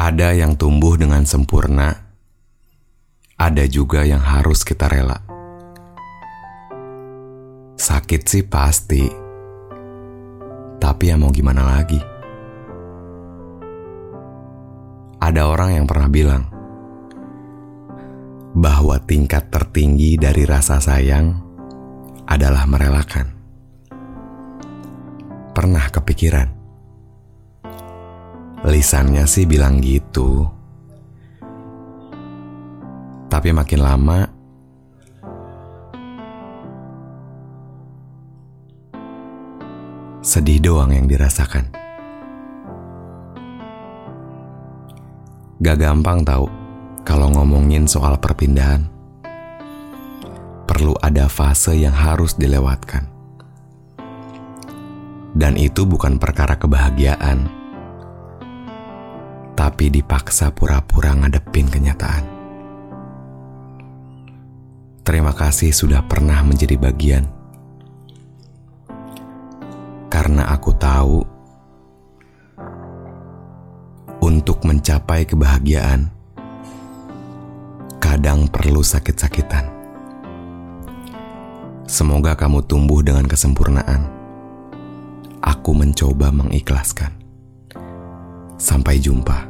Ada yang tumbuh dengan sempurna, ada juga yang harus kita rela. Sakit sih pasti, tapi ya mau gimana lagi? Ada orang yang pernah bilang bahwa tingkat tertinggi dari rasa sayang adalah merelakan. Pernah kepikiran? Lisannya sih bilang gitu. Tapi makin lama sedih doang yang dirasakan. Gak gampang tahu kalau ngomongin soal perpindahan. Perlu ada fase yang harus dilewatkan. Dan itu bukan perkara kebahagiaan tapi dipaksa pura-pura ngadepin kenyataan. Terima kasih sudah pernah menjadi bagian. Karena aku tahu untuk mencapai kebahagiaan kadang perlu sakit-sakitan. Semoga kamu tumbuh dengan kesempurnaan. Aku mencoba mengikhlaskan. Sampai jumpa.